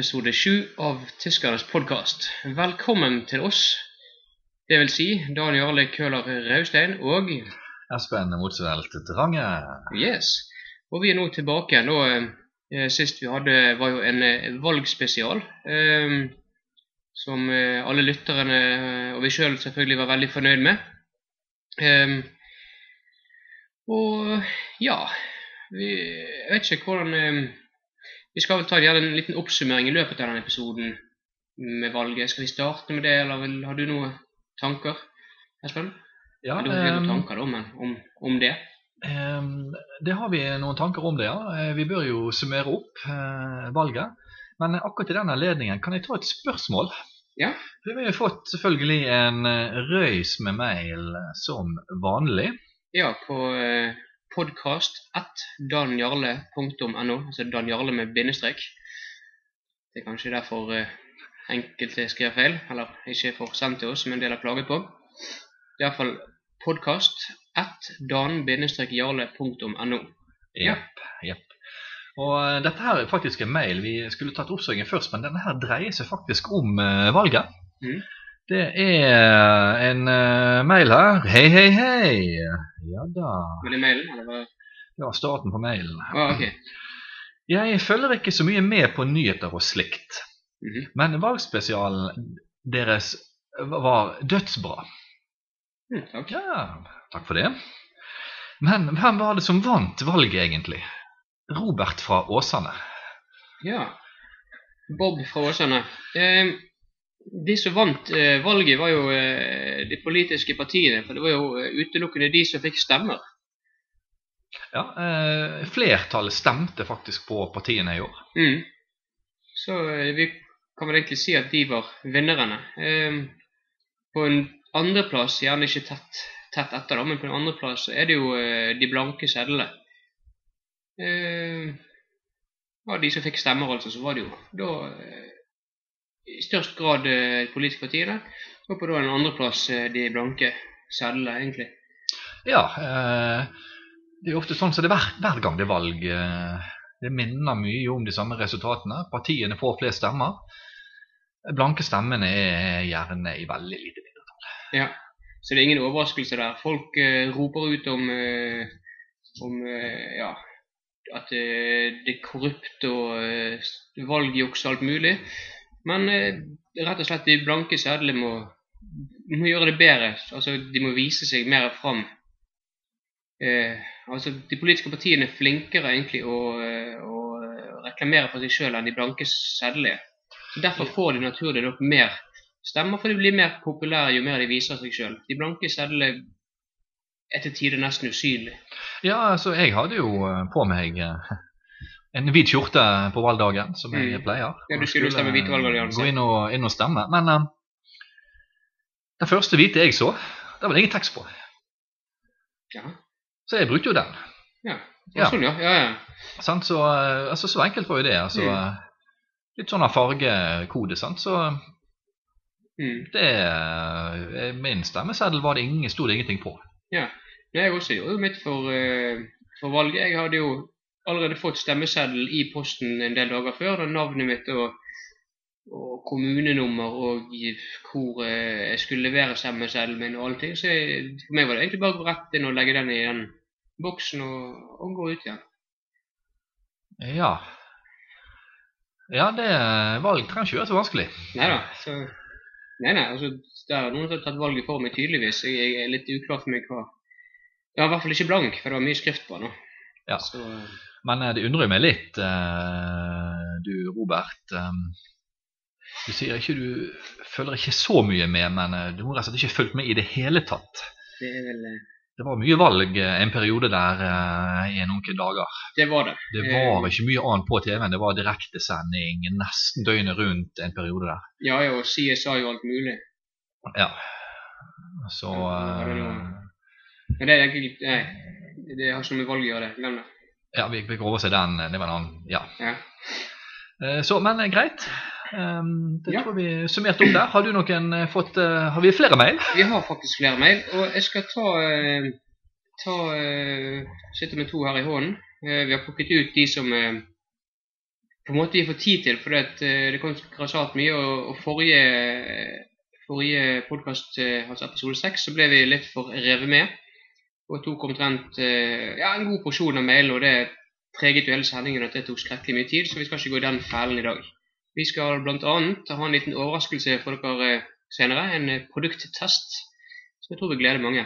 Episode sju av Tyskernes podkast. Velkommen til oss. Det vil si Dan Jarle Køhler Raustein og Espen Motsvelt Drange. Yes. Og vi er nå tilbake. Nå, eh, sist vi hadde, var jo en eh, valgspesial. Eh, som alle lytterne og vi sjøl selv selvfølgelig var veldig fornøyd med. Og ja vi, Jeg vet ikke hvordan Vi skal vel ta gjøre en liten oppsummering i løpet av denne episoden med valget. Skal vi starte med det, eller vil, har du noen tanker, Espen? Ja, du har ikke ehm, noen tanker da, men om, om det? ehm, det har vi noen tanker om det, ja. Eh, Vi bør jo summere opp eh, valget. Men akkurat i den anledningen kan jeg ta et spørsmål. Ja. Vi har jo fått selvfølgelig en eh, røys med mail som vanlig. Ja, på podkast at danjarle.no, altså danjarle med bindestrek. Det er kanskje derfor eh, enkelte skriver feil, eller ikke får sendt til oss, som en del har klaget på. I hvert iallfall podkast at dan-jarle.no. Ja. Jepp. Jepp. Og eh, dette her er faktisk en mail. Vi skulle tatt oppsøkingen først, men denne her dreier seg faktisk om eh, valget. Mhm. Det er en uh, mail her. Hei, hei, hei. Ja da. Var det mailen, eller hva? Det var starten på mailen. Ah, ok. Jeg følger ikke så mye med på nyheter og slikt, Mhm. men valgspesialen deres var dødsbra. Mm, takk. Ja, takk for det. Men hvem var det som vant valget, egentlig? Robert fra Åsane. Ja. Bob fra Åsane. Eh, de som vant eh, valget, var jo eh, de politiske partiene. For det var jo eh, utelukkende de som fikk stemmer. Ja, eh, Flertallet stemte faktisk på partiene i år. Mm. Så vi kan vel egentlig si at de var vinnerne. Eh, på en andreplass, gjerne ikke tett, tett etter, da, men på en andreplass er det jo de blanke sedlene. Eh, av de som fikk stemmer, altså, så var det jo da i størst grad eh, politiske partiene. Og på da en andreplass eh, de blanke sedlene, egentlig. Ja, eh, det er jo ofte sånn som det er hver, gang det er valg. Det minner mye om de samme resultatene. Partiene får flest stemmer. Blanke stemmene er gjerne i veldig lite mindretall. Ja. Så det er ingen overraskelse der. Folk roper ut om, om ja, at det er korrupt og valgjuks og alt mulig. Men eh, rett og slett de blanke sedlene må, må gjøre det bedre. Altså, de må vise seg mer fram. Eh, altså, de politiske partiene er flinkere egentlig å, eh, å reklamere for seg sjøl enn de blanke sedlene er. Så Derfor får de naturlig nok mer stemmer, for de blir mer populære jo mer de viser seg sjøl. De blanke sedlene er til tider nesten usynlige. Ja, altså, jeg hadde jo eh, på meg en hvit skjorte på valgdagen, som jeg Mm. pleier. Ja, du skulle stemme hvite valgallianse. Gå inn og, inn og stemme. Men eh, den første hvite jeg så, der var det ingen tekst på. Ja. Så jeg brukte jo den. Ja. Ja. Sånn, ja. ja, ja. Sånn, Så, eh, altså, så enkelt var jo det. Altså, Mm. eh, Litt sånn av fargekode. Sant? Så Mm. det Min stemmeseddel var det ingen, sto det ingenting på. Jeg også gjorde jo mitt for, for valget. Jeg hadde jo allerede fått stemmeseddel i posten en del dager før. Da navnet mitt og, og kommunenummer og hvor eh, jeg skulle levere stemmeseddelen min og alle ting. Så jeg, for meg var det egentlig bare å gå rett inn og legge den i den boksen og, og gå ut igjen. Ja. Ja, det valg trenger ikke være så vanskelig. Nei da. Så Nei, nei, altså, det er noen som har tatt valget for meg, tydeligvis. Jeg, jeg er litt uklar for meg hva Jeg var i hvert fall ikke blank, for det var mye skrift på den. Ja. Så, Men eh, det undrer meg litt, eh, du Robert. eh, Du sier ikke du følger ikke så mye med, men du har rett og slett ikke fulgt med i det hele tatt. det er vel Det var mye valg en periode der i noen dager. Det var det. Det var ikke mye annet på TV-en. Det var direktesending nesten døgnet rundt en periode der. Ja, ja, og CSI jo alt mulig. Ja. Så Ja, det det er Nei, det har ikke noe med valg å gjøre. det. Glem det. Ja, vi fikk overse den. Det var en annen Ja. Ja. Eh, Så, men eh, greit. Um, det Ja. tror vi summerte opp der. Har du noen eh, fått eh, Har vi flere mail? Vi har faktisk flere mail, og jeg skal ta, eh, ta eh, Sitter med to her i hånden. Eh, vi har plukket ut de som eh, på en måte vi får tid til, for det, kom grassat mye. Og forrige, forrige podkast, altså episode seks, så ble vi litt for revet med. Og tok omtrent ja, en god porsjon av mail, og det preget jo hele sendingen at det tok skrekkelig mye tid, så vi skal ikke gå i den fellen i dag. Vi skal bl.a. ha en liten overraskelse for dere senere, en produkttest, som jeg tror vil glede mange.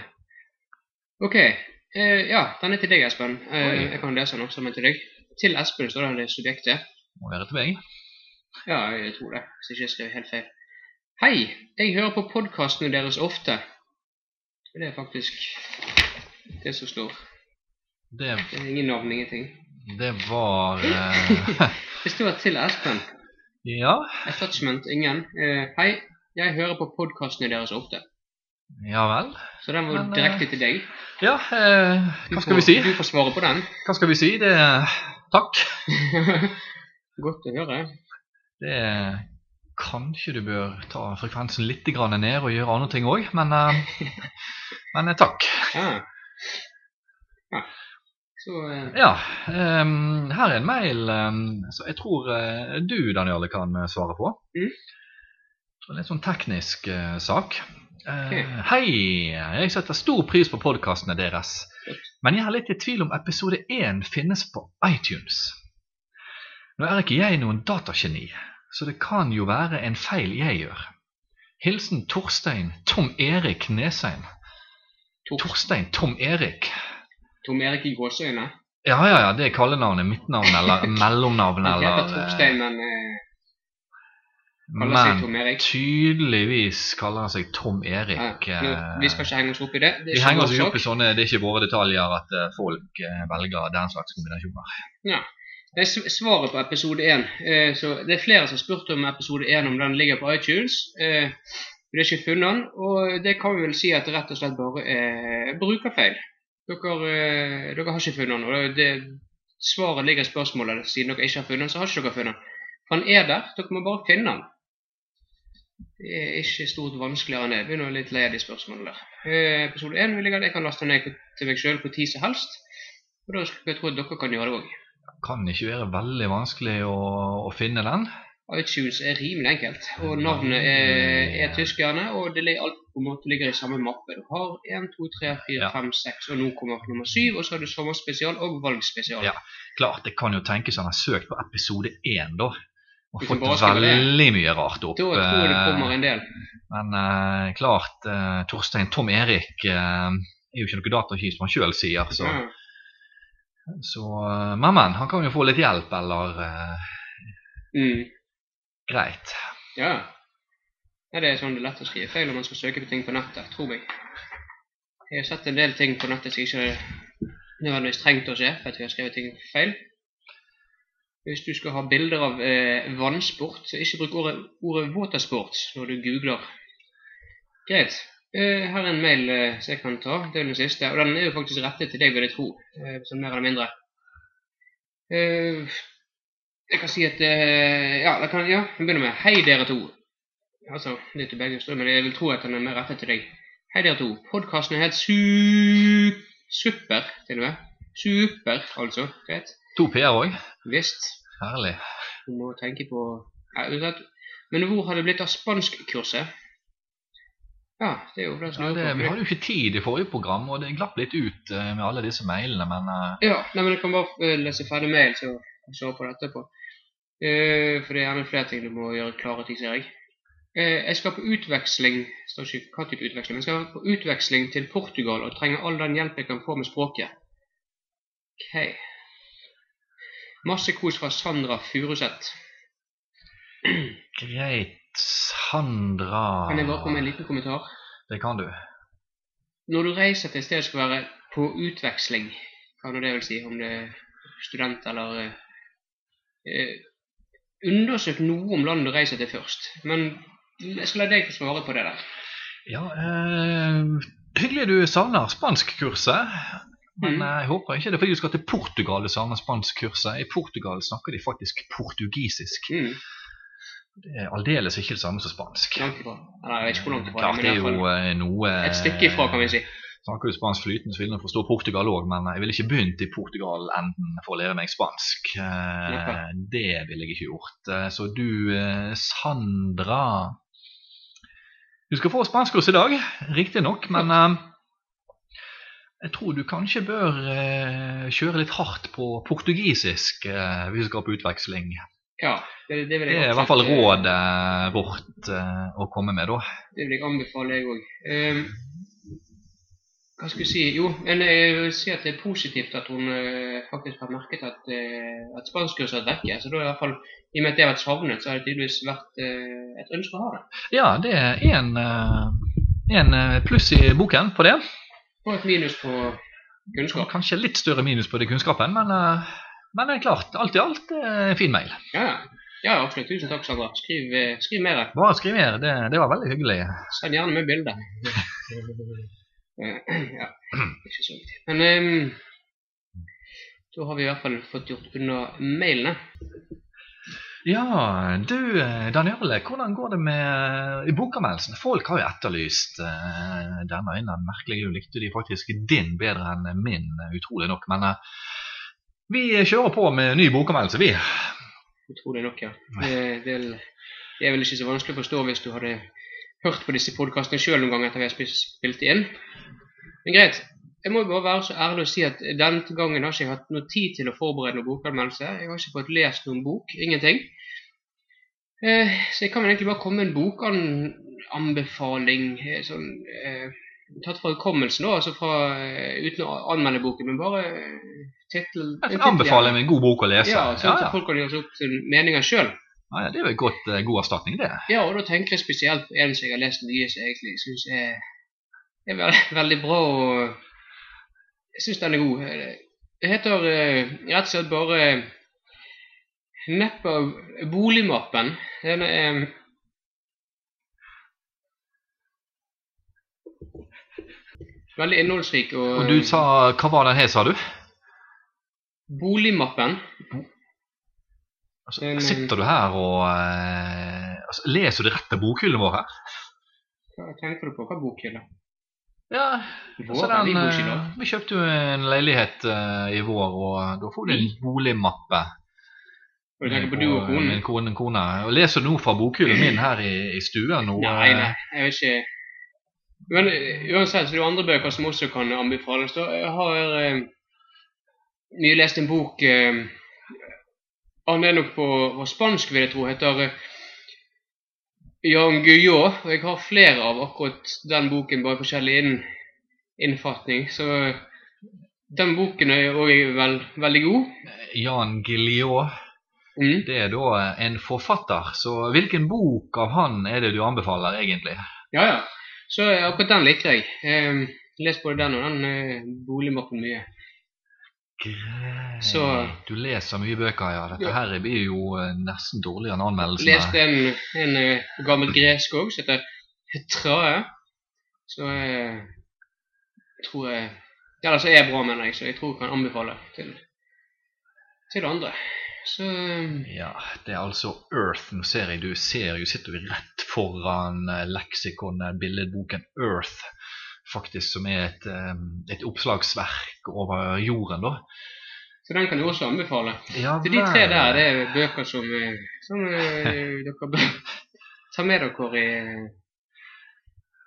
Ok, eh, ja, den er til deg, Espen. Eh, jeg kan lese den også, men til deg. Til Espen står det subjektet. Må være til meg. Ja, jeg tror det, hvis jeg ikke skrev helt feil. Hei, jeg hører på podkastene deres ofte. Det er faktisk det som slår. Det, Det er ingen navn, ingenting. det var eh, Det står til Espen. Ja, Attachment, ingen. Uh, hei, jeg hører på podkastene deres ofte. ja vel. Så den var Men, eh, direkte til deg. Ja, eh, hva skal får- vi si? Du får svare på den. Hva skal vi si? Det er Takk. Godt å høre. Det Kanskje du bør ta frekvensen litt ned og gjøre andre ting òg, men, eh, men eh, takk. Ja. Ja. Så eh, Ja, Um, her er en mail um, som jeg tror uh, du, Daniel kan eh, svare på. Mm. En litt sånn teknisk uh, sak. Eh, Ok. Hei, jeg setter stor pris på podkastene deres, men jeg er litt i tvil om episode 1 finnes på iTunes. Nå er ikke jeg noen datageni, så det kan jo være en feil jeg gjør. Hilsen Torstein Tom Erik Nesheim. Tor Torstein Tom Erik. Tom Erik i gåseøyne. Ja, ja, ja, det er kallenavnet. Mitt navn eller mellomnavn eller heter Torstein, men eh, kaller seg Tom Erik. tydeligvis kaller han seg Tom Erik. Ja, nå, vi skal ikke henge oss opp i det. det Vi henger oss ikke opp i sånne Det er ikke våre detaljer at eh, folk eh, velger den slags kombinasjoner. Ja. Det er svaret på episode 1. Eh, så det er flere som har spurt om episode 1 om den ligger på iTunes. Det er ikke funnet den, og det kan vi vel si at det rett og slett bare er brukerfeil. Dere, eh, dere har ikke funnet den, og det, svaret ligger i spørsmålet. Siden dere ikke har funnet den, så har ikke dere funnet den. Den er der, dere må bare finne den. Det er ikke stort vanskeligere enn det. Begynner litt lei av de spørsmålene der. Eh, episode 1 vil jeg at Jeg kan laste ned til meg sjøl når som helst. Og da skulle jeg tro at dere kan gjøre det òg. Kan ikke være veldig vanskelig å, å finne den. iTunes er rimelig enkelt, og navnet er, er tyskerne, og det ligger, alt på en måte ligger i samme mappe. Du har 1, 2, 3, 4, Ja. 5, 6, og nå kommer nummer 7, og så har du sommerspesial og valgspesial. Ja. Klart, det kan jo tenkes han har søkt på episode 1, da. Og fått veldig mye rart opp. Da tror jeg det eh, kommer en del. Men uh, klart, uh, Torstein Tom Erik uh, er jo ikke noe datakist, som han sjøl sier. Så, Ja. så eh, Men, men. Han kan jo få litt hjelp, eller eh, Mm. Greit. ja. ja. Det er sånn det er lett å skrive feil når man skal søke på ting på nettet, tror jeg. Jeg har sett en del ting på nettet som ikke nødvendigvis trengt å skje, for at vi har skrevet ting feil. Hvis du skal ha bilder av eh, vannsport, så ikke bruk ordet, ordet watersport når du googler. Greit. Eh, her er en mail eh, som jeg kan ta. Det er den siste. Og den er jo faktisk rettet til deg, vil jeg tro. Eh, sånn mer eller mindre. Eh, jeg kan si at eh, Ja, jeg kan, ja, vi begynner med Hei, dere to. Altså, det er til begge strømmer, men jeg vil tro at den er mer rettet til deg. Hei, dere to. Podkasten er helt su super, til og med. Super, altså. Greit. To p-er òg. Visst. Herlig. Du må tenke på. Men hvor har det blitt av spanskkurset? Ja, det er jo det som Ja, det, vi hadde jo ikke tid i forrige program, og det glapp litt ut eh, med alle disse mailene, men eh, Ja, nei, men jeg kan bare lese ferdig mail, så så på dette på. Eh, for det er gjerne flere ting du må gjøre klare til, ser jeg. Eh, jeg skal på utveksling står ikke hva type utveksling, men jeg skal på utveksling til Portugal og trenger all den hjelp jeg kan få med språket. Ok. Masse kos fra Sandra Furuseth. greit. Sandra Kan jeg bare komme med en liten kommentar? Det kan du. Når du reiser til et sted som skal være på utveksling, hva nå det vil si, om det er student eller eh, undersøkt noe om landet du reiser til først. Men jeg skal la deg få svare på det der. Ja, eh, hyggelig du savner spanskkurset. Men Mm. jeg håper ikke det fordi du skal til Portugal du savner spanskkurset. I Portugal snakker de faktisk portugisisk. Mm, Det er aldeles ikke det samme som spansk. langt ifra. Eller jeg vet ikke hvor langt ifra. Klart det er jo eh, noe et stykke ifra, kan vi si. Snakker du spansk flytende, så vil jeg forstå Portugal òg, men jeg ville ikke begynt i Portugal-enden for å lære meg spansk. Eh, det ville jeg ikke gjort. Eh, så du, eh, Sandra Du skal få spanskkurs i dag, riktignok, men jeg tror du kanskje bør kjøre litt hardt på portugisisk hvis du skal på utveksling. Ja, det, det vil jeg Det er i hvert fall rådet vårt å komme med, da. Det vil jeg anbefale, jeg òg. Hva skal jeg si? Jo, jeg vil si at det er positivt at hun eh, faktisk har merket at, uh, at spanskkurset er vekke. Så da i hvert fall, I og med at det har vært savnet, så har det tydeligvis vært eh, et ønske å ha det. Ja, det er en, eh, en eh, pluss i boken på det. Og et minus på kunnskap. Kanskje litt større minus på det kunnskapen, men, eh, men det er klart, alt i alt eh, en fin mail. Ja, ja, absolutt. Tusen takk, Sandra. Skriv, eh, skriv mer. Bare skriv mer, det, det var veldig hyggelig. Send gjerne med bilde. ja, ikke så viktig. Men um, da har vi i hvert fall fått gjort unna mailene. Ja, du eh, hvordan går det med i bokanmeldelsene? Folk har jo etterlyst uh, denne innen merkelig du likte de faktisk din bedre enn min, eh, utrolig nok. Men uh, vi kjører på med ny bokanmeldelse, vi. Utrolig nok, ja. Det, det, det er vel ikke så vanskelig å forstå hvis du hadde hørt på disse podkastene sjøl noen gang etter vi har spilt inn. Men greit. Jeg må bare være så ærlig å si at denne gangen har ikke jeg hatt noe tid til å forberede noen bokanmeldelse. Jeg har ikke fått lest noen bok. Ingenting. Eh, så jeg kan vel egentlig bare komme med en bokanbefaling eh, sånn eh, tatt fra hukommelsen, da, altså fra, eh, uten å anmelde boken, men bare eh, tittel Jeg en kan anbefale tittel, en god bok å lese. Ja, sånn at ja. folk kan gjøre seg opp til meninger sjøl. Ja, det er en godt, eh, god erstatning, det. Ja, og da tenker jeg spesielt på en som jeg har lest mye, som jeg egentlig syns er, er veldig, veldig bra. og Jeg syns den er god. Det heter eh, rett og slett bare Neppe Boligmappen. Den er veldig innholdsrik. Og, Og du sa, hva var den her, sa du? Boligmappen. Altså, eh, sitter du her og eh, altså, Leser du rett av bokhyllene våre? Hva tenker du på? Hva bokhylle? Ja, Vår altså er den, eh, vi kjøpte jo en leilighet eh, i vår, og da får du en boligmappe. Og du tenker på du og konen? Min kone, kone. Og leser nå fra bokhyllen min her i, i stuen? nå, Nei, eh, nei, jeg vet ikke Men eh, uansett, så er det jo andre bøker som også kan anbefales. Jeg har eh, mye lest en bok eh, Han er nok på, på spansk, vil jeg tro. Heter eh, Jan Guillot. Og jeg har flere av akkurat den boken, bare forskjellig inn, innfatning. Så eh, den boken er òg vel, veldig god. Jan Guillot, Mm. det er da en forfatter. Så hvilken bok av han er det du anbefaler, egentlig? Ja, ja. Så eh, akkurat den liker jeg. Eh, Les både den og den eh, boligmappen mye. Greit. Så- Du leser mye bøker, ja. Dette Ja. her blir jo eh, nesten dårligere enn anmeldelsene. leste en, en eh, gammel gresk òg, som heter Hetrae. Så eh, jeg tror jeg Ja, altså er bra, mener jeg, så jeg tror jeg kan anbefale til, til andre. Så Ja, det er altså Earth. Nå ser jeg du ser jo sitter jo rett foran leksikonet, billedboken Earth, faktisk, som er et, eh, et oppslagsverk over jorden, da. så den kan du også anbefale. Ja, Så de tre der, det er bøker som, eh, som eh, dere bør ta med dere i,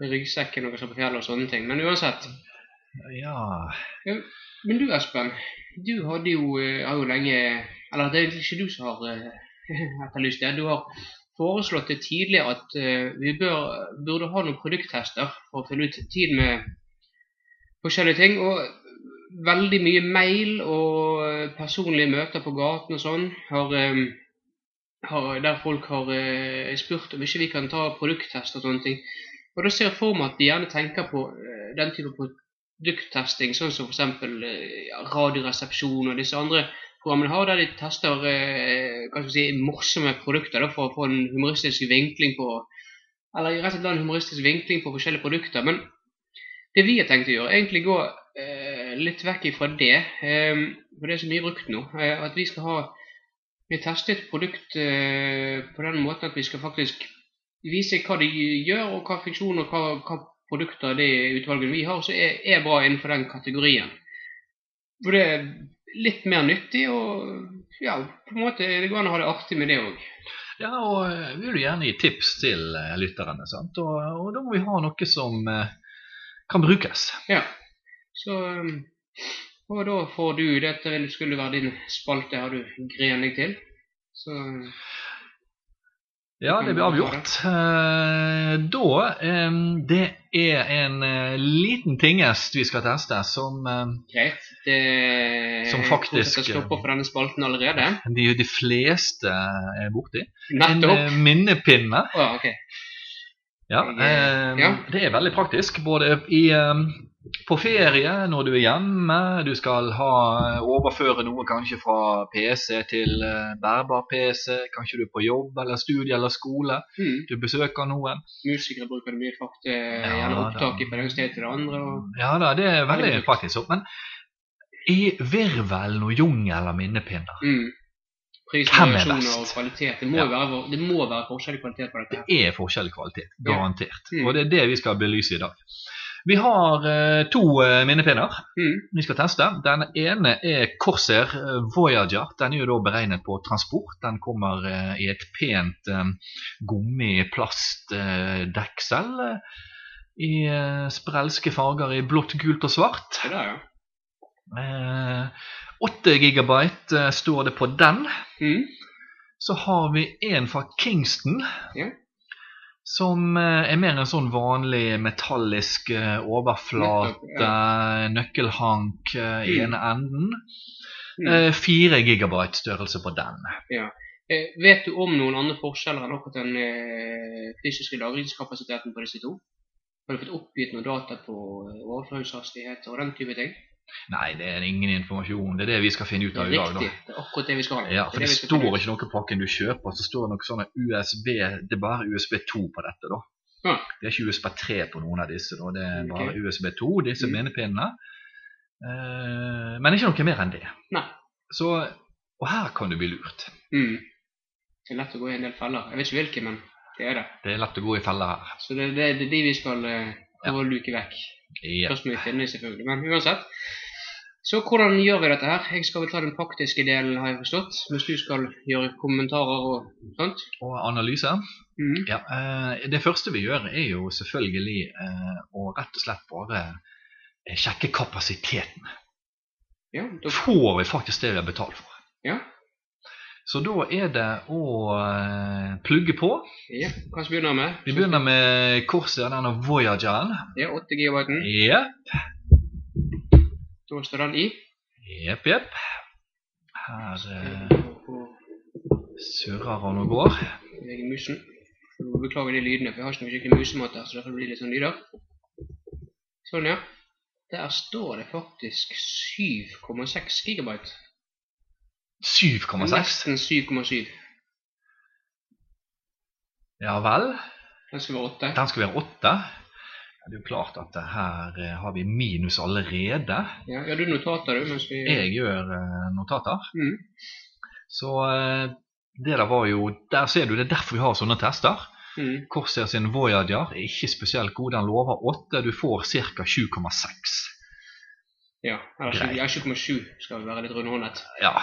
ryggsekken når dere skal på fjellet og sånne ting. Men uansett. Ja, Men du Espen, du hadde jo, har jo lenge Eller det er ikke du som har etterlyst det. Du har foreslått det tidligere at eh, vi bør, burde ha noen produkttester for å finne ut tid med forskjellige ting. Og veldig mye mail og eh, personlige møter på gaten og sånn har, eh, har, der folk har spurt om ikke vi kan ta produkttest og sånne ting. Og da ser jeg for meg at de gjerne tenker på den type produkttesting, sånn som f.eks. Ja, Radioresepsjon og disse andre programmene har, der de tester eh, hva skal vi si, morsomme produkter da, for å få en humoristisk vinkling på Eller rett og slett en humoristisk vinkling på forskjellige produkter. Men det vi har tenkt å gjøre, er egentlig gå eh, litt vekk ifra det. Eh, for det er så mye brukt nå. Eh, at vi skal ha Vi tester et produkt eh, på den måten at vi skal faktisk vise hva de gjør, og hva funksjoner, hva, hva produkter, det utvalget vi har, som er, er bra innenfor den kategorien. For det litt mer nyttig, og ja, på en måte det går an å ha det artig med det òg. Ja, og eh, vi vil jo gjerne gi tips til eh, lytterne. sant? Og, og da må vi ha noe som eh, kan brukes. Ja. Så Og da får du Dette skulle være din spalte, har du grenlig deg til. Så Ja, det blir avgjort. Eh, da eh, Det er en eh, liten tingest vi skal teste, som greit. Det Som faktisk- skal stoppe for denne spalten allerede. de, de fleste er borti. En Nettopp. eh, minnepinne. Oh, ja, ok. Ja, ja. Det er veldig praktisk. Både i, på ferie, når du er hjemme, du skal ha, overføre noe kanskje fra PC til eh, bærbar PC, kanskje du er på jobb eller studie eller skole, Mm. du besøker noen. Musikere bruker det mye faktisk eh, Ja, opptak fra det sted til det andre. Og, Ja da, det er veldig praktisk. Men i virvelen og jungelen av minnepinner, mm. Pris, Hvem er best? kvalitet. Det må, Ja. være, det må være forskjellig kvalitet på dette. det er forskjellig kvalitet, Ja. garantert. Mm. Og det er det vi skal belyse i dag. Vi har eh, to eh, minnepinner. Mm. vi skal teste. Den ene er Corsair eh, Voyager. Den er jo da beregnet på transport. Den kommer eh, i et pent eh, gummi-plastdeksel eh, i sprelske farger i blått, gult og svart. Det der, ja. Eh, 8 gigabyte står det på den. Mm. Så har vi en fra Kingston. Ja. Som eh, er mer en sånn vanlig metallisk eh, overflate, nøkkelhank eh, i Mm. ene enden. Mm. Fire gigabyte størrelse på den. Ja. vet du om noen andre forskjeller enn akkurat den fysiske lagringskapasiteten på disse to? Har du fått oppgitt noen data på overføringshastighet og den type ting? Nei, det er ingen informasjon. Det er det vi skal finne ut av i dag. riktig. Det er akkurat det vi skal ha. Ja, for det det står ikke noe på pakken du kjøper, så står det noe sånne USB Det er bare USB 2 på dette, da. Ja. Det er ikke USB 3 på noen av disse. da. Det er bare Ok. USB 2, disse Mm. minnepinnene. Eh, men ikke noe mer enn det. Nei. Så, og her kan du bli lurt. Mm. Det er lett å gå i en del feller. Jeg vet ikke hvilke, men det er det. Det er lett å gå i feller her. Så det, det, det er de vi skal uh, prøve å luke vekk. Ja. Først vi finne selvfølgelig, men uansett. Så hvordan gjør vi dette her? Jeg skal vel ta den praktiske delen, har jeg forstått. Mens du skal gjøre kommentarer og sånt. Og analyse. Mm. Ja, eh, Det første vi gjør, er jo selvfølgelig eh, å rett og slett bare eh, sjekke kapasiteten. Ja, da, Får vi faktisk det vi har betalt for? ja. Så da er det å eh, plugge på. ja. Hva skal vi begynne med? Vi begynner med Corsair, denne Voyageren. Ja, 8 GB. Jepp, Da står den i. jepp, jepp. Her eh, surrer han og går. legge musen. Beklager de lydene, for jeg har ikke noen skikkelig musemåte, så derfor blir det litt sånn lyder. Sånn, ja. Der står det faktisk 7,6 gigabyte. 7,6. Nesten 7,7. Ja vel. Den skal være 8. Den skal være 8. Det er jo klart at her eh, har vi minus allerede. Ja, ja, du notater, du, mens vi Jeg gjør eh, notater. Mm. Så eh, det der var jo Der ser du, det er derfor vi har sånne tester. Mm. Corsair sin Voyager er ikke spesielt god. Den lover 8. Du får ca. 7,6. Ja, eller Greit. ja, 7,7 skal være litt rundhåndet. Ja.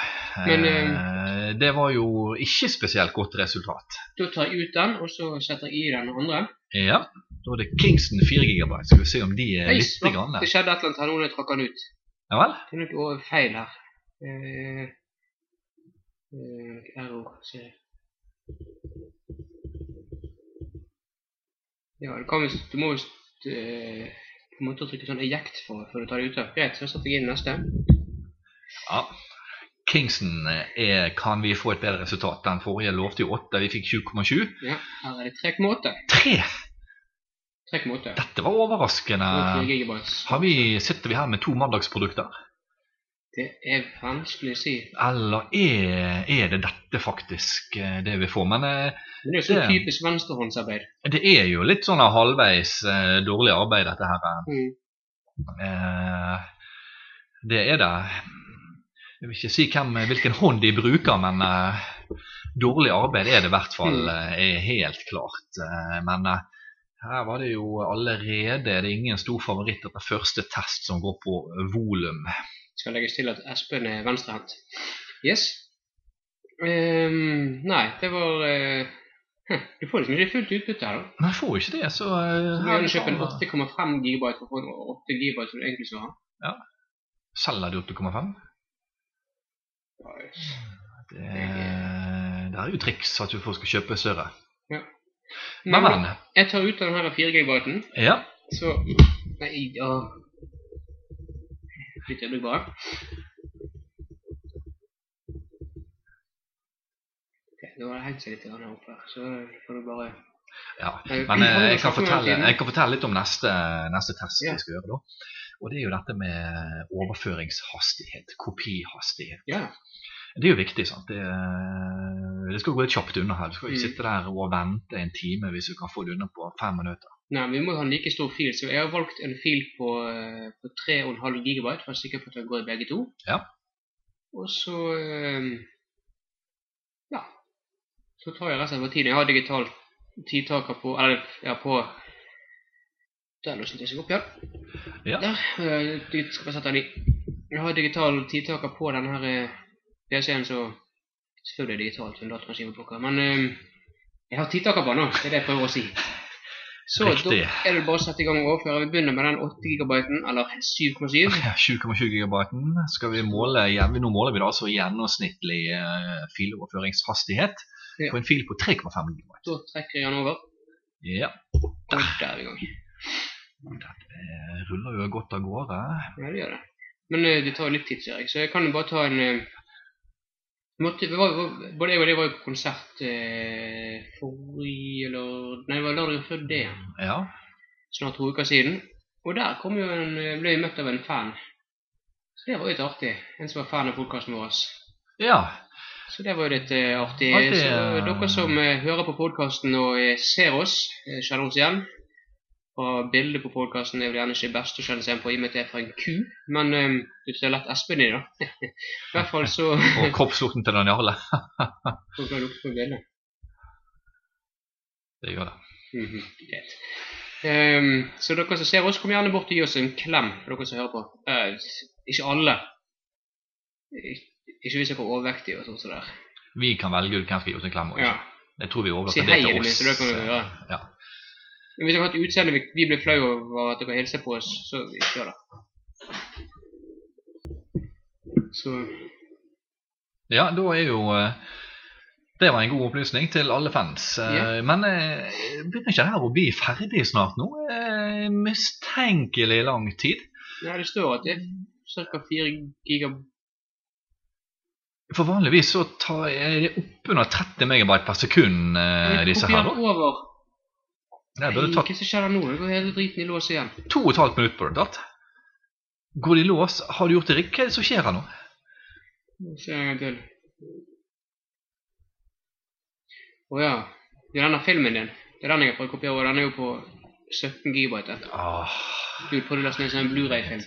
Men, eh, det var jo ikke spesielt godt resultat. Da tar jeg ut den, og så setter jeg i den andre. Ja. Da er det Kingston 4 GB. Skal vi se om de er Hei, litt hva? grann. Det skjedde et eller annet her nå når jeg trakk den ut. Ja vel? Det er noe feil her. Eh, eh, error, se. Ja, det kan vi, Du må visst eh, på en måte trykke sånn eject for, før du tar det ute. Greit, så setter jeg inn neste. Ja. Kingston er, kan vi få et bedre resultat. Den forrige lovte jo 8, vi fikk 7,7. Ja, her er det 3,8. 3! 3,8. Dette var overraskende. Og 4. Har vi, sitter vi her med to mandagsprodukter? Det er vanskelig å si. Eller er, er det dette faktisk eh, det vi får? Men eh, Men det er så Det- typisk venstrehåndsarbeid. det er jo litt sånn halvveis eh, dårlig arbeid, dette her. Mm. Eh, det er det. Jeg vil ikke si hvem, hvilken hånd de bruker, men eh, dårlig arbeid er det i hvert fall Mm. er helt klart. Men Her var det jo allerede Det er ingen stor favoritt etter første test som går på volum. Skal legges til at Espen er venstrehendt. Yes. Um, nei, det var uh, Du får liksom ikke fullt utbytte her, da. Men jeg får ikke det, så uh, Du må her er kjøpe en 8,5 GB for å få 8 GB som du egentlig skal ha. Ja. Selger du 8,5? Det, det er jo triks at du får skal kjøpe større. Men, Men men. jeg tar ut av den her 4 gigabyten, Ja. så Nei, ja Litt øyeblikk bare. Ok, Nå har det hengt seg litt opp her, så får du bare ja. Men eh, jeg kan, fortelle, jeg kan fortelle litt om neste, neste test vi skal gjøre. da. Og det er jo dette med overføringshastighet, kopihastighet. Ja. Det er jo viktig. sant? Det, eh, det skal gå litt kjapt unna her. Du skal ikke Mm. sitte der og vente en time hvis du kan få det unna på fem minutter. Nei, vi må ha en like stor fil, så jeg har valgt en fil på, eh, på 3,5 GB. for å er sikker på at den går i begge to. Ja. Og så eh, Ja. Så tar jeg resten av tiden. Jeg har digital tidtaker på Eller ja, på Der løsnet jeg seg opp, ja. Ja. Der. eh, skal jeg sette den i. Jeg har digital tidtaker på denne her eh, PC-en, så Selvfølgelig er det digitalt, en dator kan skive. Men eh, jeg har tidtaker på den nå, det er det jeg prøver å si. Så Riktig. da er det bare å sette i gang og overføre. Vi begynner med den 8 gigabyten, eller 7,7. Ja, 7,7 gigabyten. Skal vi måle, ja, nå måler vi da altså gjennomsnittlig uh, filoverføringshastighet Ja. på en fil på 3,5 gigabyte. Da trekker jeg den over, Ja, og der er vi i gang. det ruller jo godt av gårde. Ja, det gjør det. Men uh, det tar litt tid, ser jeg, så jeg kan jo bare ta en eh, måtte, vi var, Både jeg og deg var jo på konsert eh, forrige eller Nei, det var lørdagen før det. Ja, Snart to uker siden. Og der en, eh, ble jeg møtt av en fan. Så det var jo litt artig. En som var fan av podkasten vår. ja. Så det var jo litt eh, artig. Ja, Så dere som eh, hører på podkasten og eh, ser oss, eh, kjenner oss igjen. Og bildet på podkasten er vel gjerne ikke best å kjenne seg på i og med at det er fra en ku, men um, du ser lett Espen i, da. I hvert fall så Og kroppslukten til den Jarle. Det gjør det. Mhm, Greit. Um, så dere som ser oss, kom gjerne bort og gi oss en klem, for dere som hører på. Uh, ikke alle. Ik- Ikke hvis jeg er overvektige og sånt som det der. Vi kan velge ut hvem skal gi oss en klem. Ja. også. Jeg tror vi Si overlater hei det til det oss. minste, det kan vi gjøre. Ja. Men hvis dere har et utseende vi, vi blir flau over at dere hilser på oss, så gjør det. Så ja, da er jo eh, Det var en god opplysning til alle fans. Eh, Ja. Men eh, begynner ikke det her å bli ferdig snart nå? Mistenkelig lang tid. ja, det står at det er ca. 4 giga... For vanligvis så tar er det oppunder 30 megabyte per sekund, eh, disse her. da. over. Det Nei, tatt... hva som skjer nå? Går hele driten i lås igjen. to og et halvt minutt på det. tatt. Går det i lås? Har du gjort det riktig? Hva er det som skjer her nå? Nå ser jeg en gang til. Å ja. Det er denne filmen din. Det er den jeg har prøvd å kopiere, den er jo på 17 gigabyte. Åh, Du prøvde å laste ned en Blu-ray-film.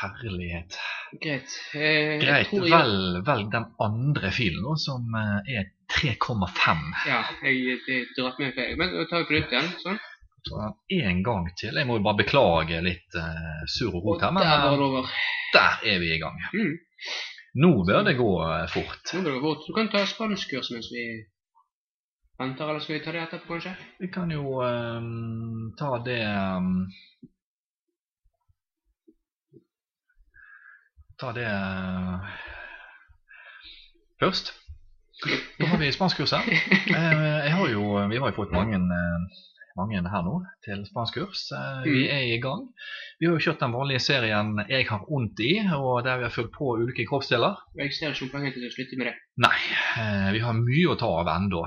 herlighet. Greit. Eh, Greit, jeg- velg, velg den andre filen, nå, som eh, er 3,5. Ja, jeg, jeg dratt med feil. Men da tar vi på nytt igjen. Sånn. En gang til. Jeg må jo bare beklage litt uh, sur og rot her, der men var eh, det over. der er vi i gang. Mm. Nå bør det gå eh, fort. Nå bør det fort. Du kan ta spanskkurs mens vi venter, eller skal vi ta det etterpå, kanskje? Vi kan jo um, ta det um, Ta det uh, først. Da har vi spanskkurset. Eh, jo, vi har jo fått mange, eh, mange her nå til spanskkurs. Eh, vi Mm. er i gang. Vi har jo kjørt den vanlige serien 'Jeg har vondt i', og der vi har fulgt på ulike kroppsdeler. Jeg ser ikke penger til å slutte med det. Nei, eh, vi har mye å ta av ennå.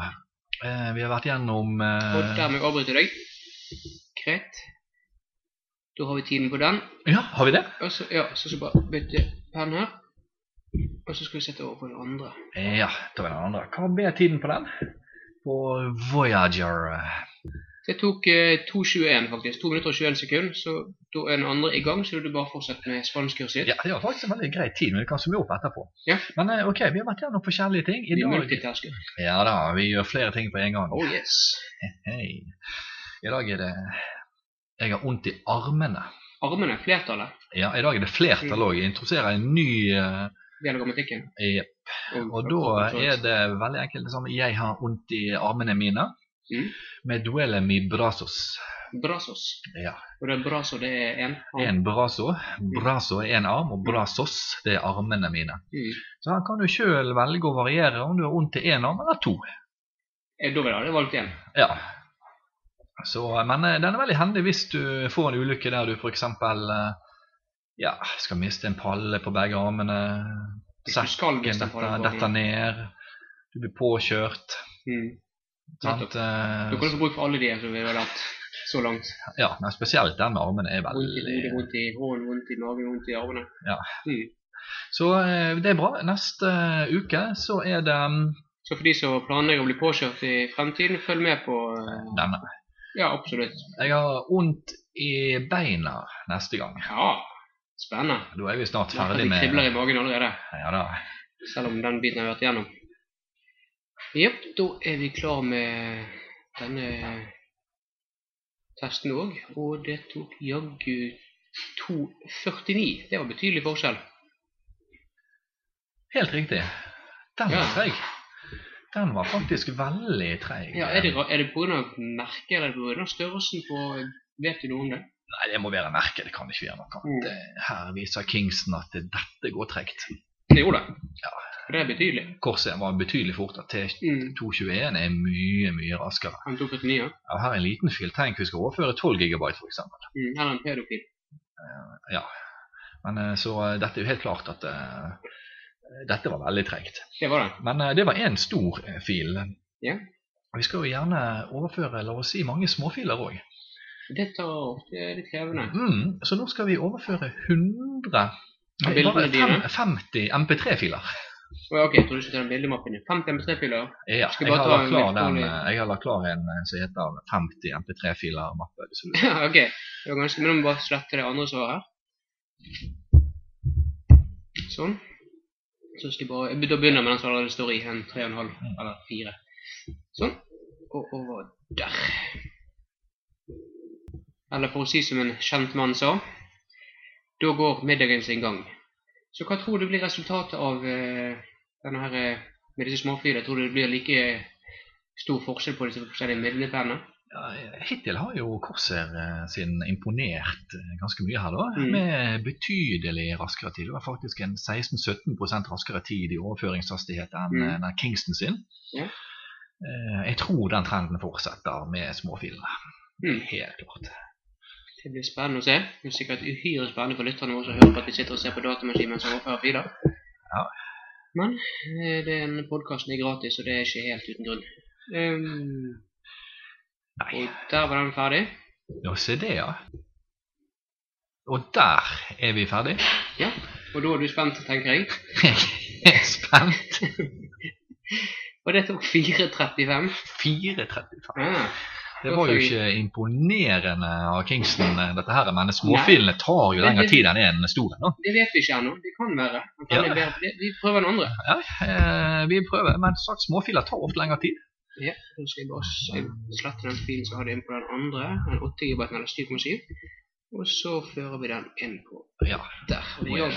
Eh, vi har vært gjennom Og dermed avbryter jeg deg. Greit. Da har vi tiden på den. Ja, har vi det? Og så, ja, så jeg bare bytte penn her. Og så skal vi sette over på den andre. Ja, er den andre. Hva ble tiden på den? På Voyager. Det tok eh, 2.21 faktisk. 2 minutter og 21 sekunder. Så da er den andre i gang, så du bare fortsette med spanskkurset. Ja, det var faktisk en veldig grei tid, men vi kan summe opp etterpå. Ja. Men eh, ok, vi har vært gjennom forskjellige ting. I Vi er multitasker. ja da, vi gjør flere ting på en gang. Oh yes. Hei. I dag er det Jeg har vondt i armene. Armene, flertallet, Ja, I dag er det flertall òg. Jeg introduserer en ny eh, del av grammatikken. i- Og da er det veldig enkelt. det Sånn, jeg har vondt i armene mine. Mm. Med duele mi brasos. Brasos. Ja. Og det er braso, det er én. En braso. Braso er en arm, og brasos det er armene mine. Mm. Så her kan du sjøl velge å variere om du har vondt i én arm eller to. Eh, Da vil jeg valgt én. Ja. Så, men eh, den er veldig hendig hvis du får en ulykke der du f.eks. Ja, skal miste en palle på begge armene. Sekken detter, detter ned. Du blir påkjørt. Mm. Sant? Kan du Eh, få bruk for alle de som vi har lært så langt. Ja, men spesielt den med armene er Vondt i hodet, veldig vondt i hånden, vondt i magen, vondt i armene. Ja. Mm. Så eh, det er bra. Neste uke så er det mm, Så for de som planlegger å bli påkjørt i fremtiden, følg med på eh, denne. Ja, absolutt. Jeg har vondt i beina neste gang. Ja, spennende. Da er vi snart ferdig med det kribler i magen allerede. Ja da. Selv om den biten har vært igjennom. Jepp, da er vi klar med denne testen òg. Og det tok jaggu 2,49. Det var betydelig forskjell. Helt riktig. Den var Ja. treig. Den var faktisk veldig treig. Ja, Er det, er det pga. merket eller pga. størrelsen på Vet du noe om det? Nei, det må være merket. Det kan ikke være noe Mm. Her viser Kingston at dette går tregt. Det gjorde det. Ja. Det er betydelig. Korset var betydelig fortere. Mm. T221 er mye, mye raskere. Han tok 49, ja. Ja, her er en liten fil. Tenk vi skal overføre 12 GB, f.eks. Mm. Eller en pedofil. Ja. Men eh, så eh, dette er jo helt klart at uh, dette var veldig tregt. Det var det. Men uh, det var én stor uh, fil. Ja. Vi skal jo gjerne overføre la oss si, mange småfiler òg. Det tar Det er litt krevende. Mm, så nå skal vi overføre 100 Nei, bare dine? 50 MP3-filer. Ok, jeg trodde du skulle ta den bildemappen din. 50 MP3-filer. Ja, jeg har, ta lagt klar den, jeg har lagt klar en eh, som heter 50 MP3-filer-mappe. Ok. Det var ganske, men nå må vi bare slette det andre svaret. Sånn. Så skal jeg bare, jeg begynner med den som allerede står i en 3,5 eller 4. Sånn. Og over der. Eller for å si som en kjent mann sa, da går middagen sin gang. Så hva tror du blir resultatet av eh, denne her, eh, med disse småflyene? Tror du det blir like stor forskjell på disse forskjellige middelpennene? Ja, hittil har jo Corsair eh, sin imponert ganske mye her, da. Mm. Med betydelig raskere tid. Det var faktisk en 16-17 raskere tid i overføringshastighet enn Mm. Kingston sin. Ja. Jeg tror den trenden fortsetter med småfilene. Mm. Helt klart. Det blir spennende å se. Det er sikkert uhyre spennende for lytterne våre som hører på at vi sitter og ser på datamaskinen som overfører filer. Ja. Men eh, den podkasten er gratis, og det er ikke helt uten grunn. Um, Nei, og der var den ferdig. ja, se det, ja. Og der er vi ferdig. Ja. Og da er du spent, tenker jeg. Jeg er spent. Og det tok 4.35. 4.35. Ah, Det var jo ikke imponerende av Kingston, eh, dette her, men småfilene tar jo lengre tid enn en stor en. det vet vi ikke ennå. Det kan være. Det kan Ja. Det- Vi prøver den andre. Ja, eh, vi prøver, men sagt, småfiler tar ofte lengre tid. Ja, nå skal jeg bare slette den filen som hadde inn på den andre. Den 8 GB eller 7,7. Og så fører vi den inn på Ja, der. Er,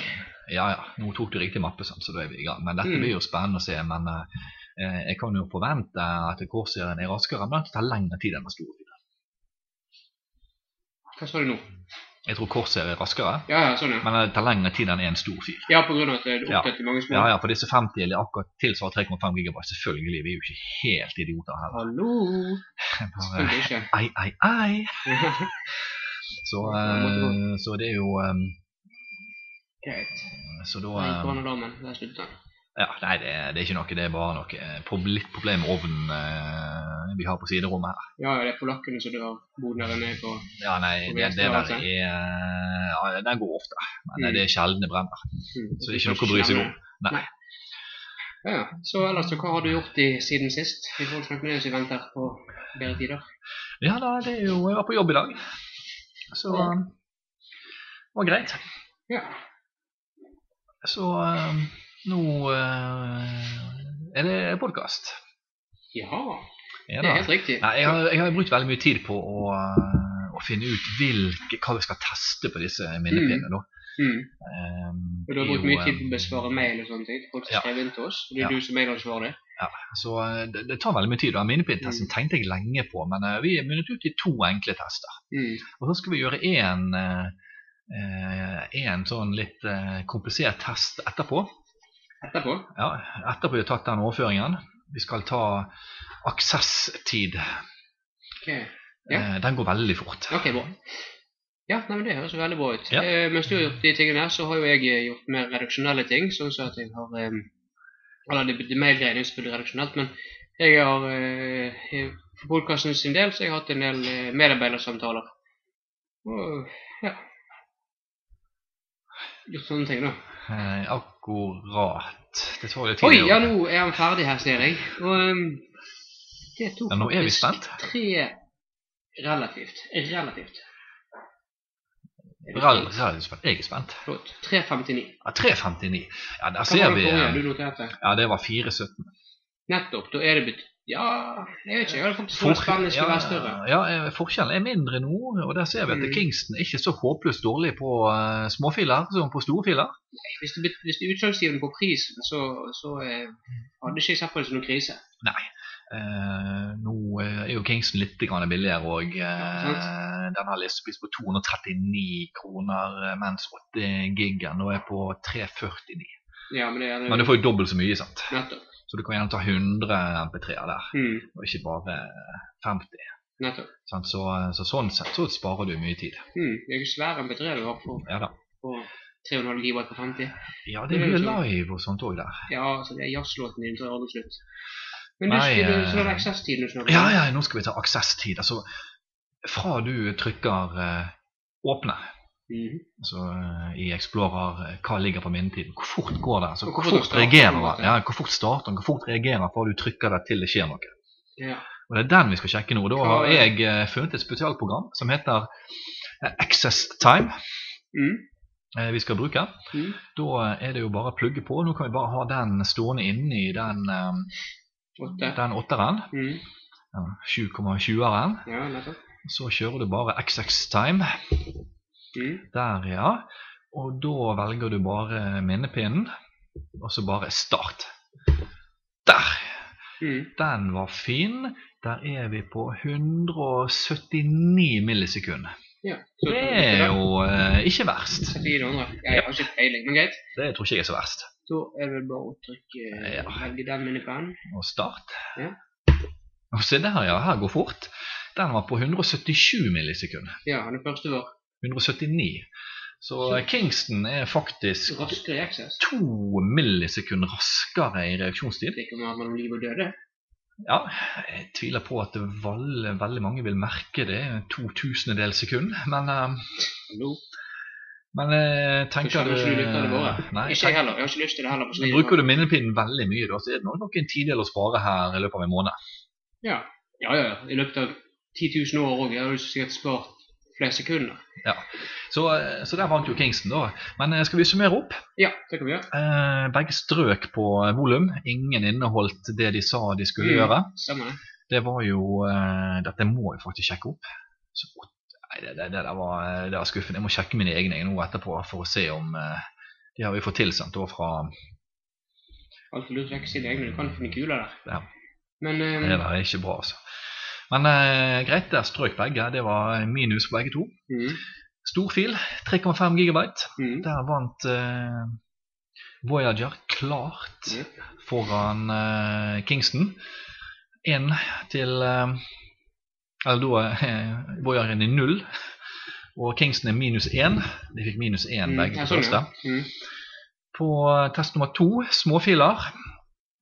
ja, ja, nå tok du riktig mappe, så da er vi i gang. Men dette Mm. blir jo spennende å se. Men eh, jeg kan jo forvente at Corsair'en er raskere, men det tar lengre tid enn filen. Hva sa du nå? Jeg tror Corsair er raskere, Ja, ja, sånn ja. men det tar lengre tid enn en stor fil. Ja, på grunn av at det er opptatt i mange små. Ja, ja, for disse 50 eller akkurat tilsvarer 3,5 gigabyte. Selvfølgelig, vi er jo ikke helt idioter heller. Hallo! Bare, ikke. ei, ei, ei. Så, uh, så det er jo um, Greit. Så da Da gikk eh. Ja, nei, det, det er ikke noe. Det er bare noe eh, litt problem med ovnen eh, vi har på siderommet her. Ja, ja, det er polakkene som drar boden der nede på Ja, nei, På det, det der er Ja, den går ofte. Men Mm. det er sjelden det brenner. mm, Så det er ikke noe å bry seg om. Nei. Ja, ja. Så ellers, så hva har du gjort i, siden sist? Vi får snakke med deg som venter på bedre tider. Ja da, det er jo Jeg var på jobb i dag. Så eh, det var greit. Ja. Så eh, nå eh, er det podkast. Ja, Det er helt riktig. Nei, jeg, har, jeg har brukt veldig mye tid på å, øh, å finne ut hvilke, hva vi skal teste på disse minnepinnene. Mm. Mm. Um, Og du har brukt mye tid på um, å besvare mail og sånne ting. Folk som Ja. skrev inn til oss. Det er Ja. du som er Ja, Så uh, det, det tar veldig mye tid. Minnepintesten Mm. tenkte jeg lenge på, men uh, vi er munnet ut i to enkle tester. Mm. Og så skal vi gjøre én en sånn litt uh, komplisert test etterpå. Etterpå. Ja, etterpå vi har tatt den overføringen. Vi skal ta aksesstid. Okay. Ja. Eh, Den går veldig fort. Ok, bra. Ja, nei, men Det høres veldig bra ut. Ja. Eh, mens du har gjort de tingene her, så har jo jeg eh, gjort mer redaksjonelle ting. Sånn at jeg har eh, Eller det, det mailgreiene er selvfølgelig redaksjonelt, men jeg har eh, For podkasten sin del så jeg har hatt en del eh, medarbeidersamtaler. Og ja Gjort sånne ting, da. Eh, akkurat. Det tar litt tid. Oi, ja, nå er han ferdig her, ser jeg. Og um, det tok Ja, nå er vi spent. tre relativt. Relativt. Rall- Jeg er spent. Flott. 3,59. Ja, 3,59. Ja, der ser vi eh? Ja, det var 4,17. Nettopp. Da er det. Ja, jeg vet ikke. Jeg hadde faktisk trodd spennet skulle være større. ja, eh, forskjellen er mindre nå, og der ser vi at Mm. Kingston er ikke så håpløst dårlig på uh, småfiler som på store filer. Hvis det, hvis det er utslagsgivende på prisen, så, så uh, hadde ikke jeg sett på det som noen krise. Eh, nå eh, er jo Kingston litt grann billigere, Ja, eh, den har listepris på 239 kroner, mens 8 gigaen nå er på 349. Ja, men det er Men du får jo dobbelt så mye, sant? Nettopp. Så du kan gjerne ta 100 MP3-er der, Mm, og ikke bare eh, 50. nettopp. Sant? Så, så sånn sett så sparer du mye tid. Mm, det er jo svære MP3 du har på, Ja da. på 3,5 GB på 50. Ja, det er mye live og sånt òg der. Ja, så det er jazzlåten din tar aldri slutt. Men Nei, du, eh, så er det access-tiden du snakker Ja, ja, nå skal vi ta aksesstid. Altså, fra du trykker uh, åpne Altså, eh, i Explorer, eh, hva ligger på minnetiden? Hvor fort går det? Altså, hvor hvor fort reagerer den, den? Ja, hvor fort starter den? Hvor fort reagerer den fra du trykker det til det skjer noe? ja. Og Det er den vi skal sjekke nå. Da har jeg eh, funnet et spesialprogram som heter eh, Access Time. Mm. eh, Vi skal bruke. Mm. Da eh, er det jo bare å plugge på. Nå kan vi bare ha den stående inne i den, um, Åtte. den åtteren. Mm. Ja, 7,20-eren. Ja. Så kjører du bare XX Time. Mm. Der, ja. Og da velger du bare minnepinnen, og så bare start. Der! Mm. Den var fin. Der er vi på 179 millisekunder. Ja. Det er jo eh, ikke verst. Så fire andre. Ja, jeg har ikke peiling, men greit. Det tror ikke jeg er så verst. Da er det bare å trykke Ja. velge den minnepinnen, Og start. Ja. Og se der, ja. Her går fort. Den var på 177 millisekunder. Ja, den første var 179. Så Kingston er faktisk to millisekunder raskere i reaksjonstid. Det kan man om liv og døde. Ja, jeg tviler på at veldig, veldig mange vil merke det. To tusendedels sekund. Men, hallo? Men jeg tenker du. Nei, Ikke jeg heller. Jeg har ikke lyst til det heller. Bruker du minnepinnen veldig mye, da, så er det nok en tidel å spare her i løpet av en måned. Ja. ja, ja. ja. I løpet av 10 000 år òg. Jeg har jo sikkert spart flere sekunder. Så, eh, så der vant jo Kingston, da. Men eh, skal vi summere opp? Ja, det kan vi gjøre. Eh, begge strøk på eh, volum. Ingen inneholdt det de sa de skulle Mm. gjøre. Stemmer det. Det var jo eh, Dette må jeg faktisk sjekke opp. Så, nei, det, det, det, der var, det var skuffende. Jeg må sjekke mine egne nå etterpå for å se om eh, De har vi fått tilsendt da fra Altfor lurt å sjekke sine egne. Du kan finne kuler der. Ja. Men eh, Det der er ikke bra, altså. Men eh, greit, der strøk begge. Det var minus på begge to. mm, Storfil, 3,5 gigabyte. mm, Der vant eh, Voyager klart ja. foran eh, Kingston. Én til eh, Eller da eh, Voyageren i null, og Kingston er minus én. De fikk minus én Mm, begge ja, på sånn, første. Mm, På eh, test nummer to, småfiler,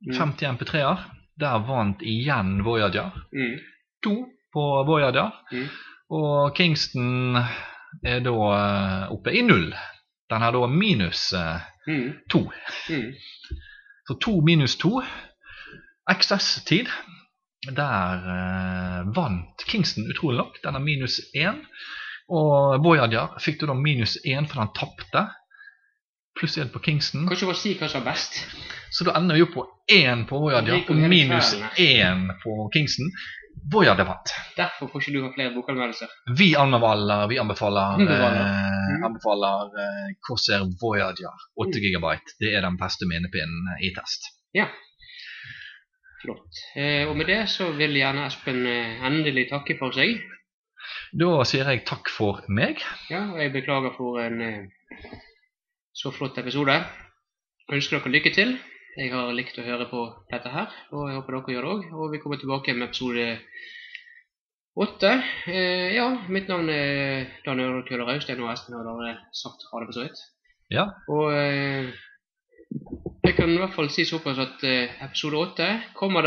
mm, 50 MP3-er. Der vant igjen Voyager. mm, To på Voyager. Mm. Og Kingston er da eh, oppe i null. Den har da minus eh, mm, to. mm. Så to minus to. XS-tid. Der eh, vant Kingston utrolig nok. Den har minus én. Og Voyager fikk du da minus én for den tapte pluss én på Kingston. Kanskje bare si hva som er best. Så da ender vi opp på én på Voyager og minus én på Kingston. Voyager vant. Derfor får ikke du ha flere bokanmeldelser. Vi anbefaler, vi anbefaler, eh, Mm. anbefaler eh, Corsair Voyager 8 GB. Det er den beste minnepinnen i test. Ja. Flott. Eh, og med det så vil gjerne Espen eh, endelig takke for seg. Da sier jeg takk for meg. Ja, og jeg beklager for en eh, så flott episode. Ønsker dere lykke til. Jeg har likt å høre på dette her, og jeg håper dere gjør det òg. Og vi kommer tilbake med episode åtte. Eh, ja, mitt navn er Daniel Køhler Raustein, og Espen har allerede sagt ha det for så vidt. Ja. Og eh, jeg kan i hvert fall si såpass at eh, episode åtte kommer der.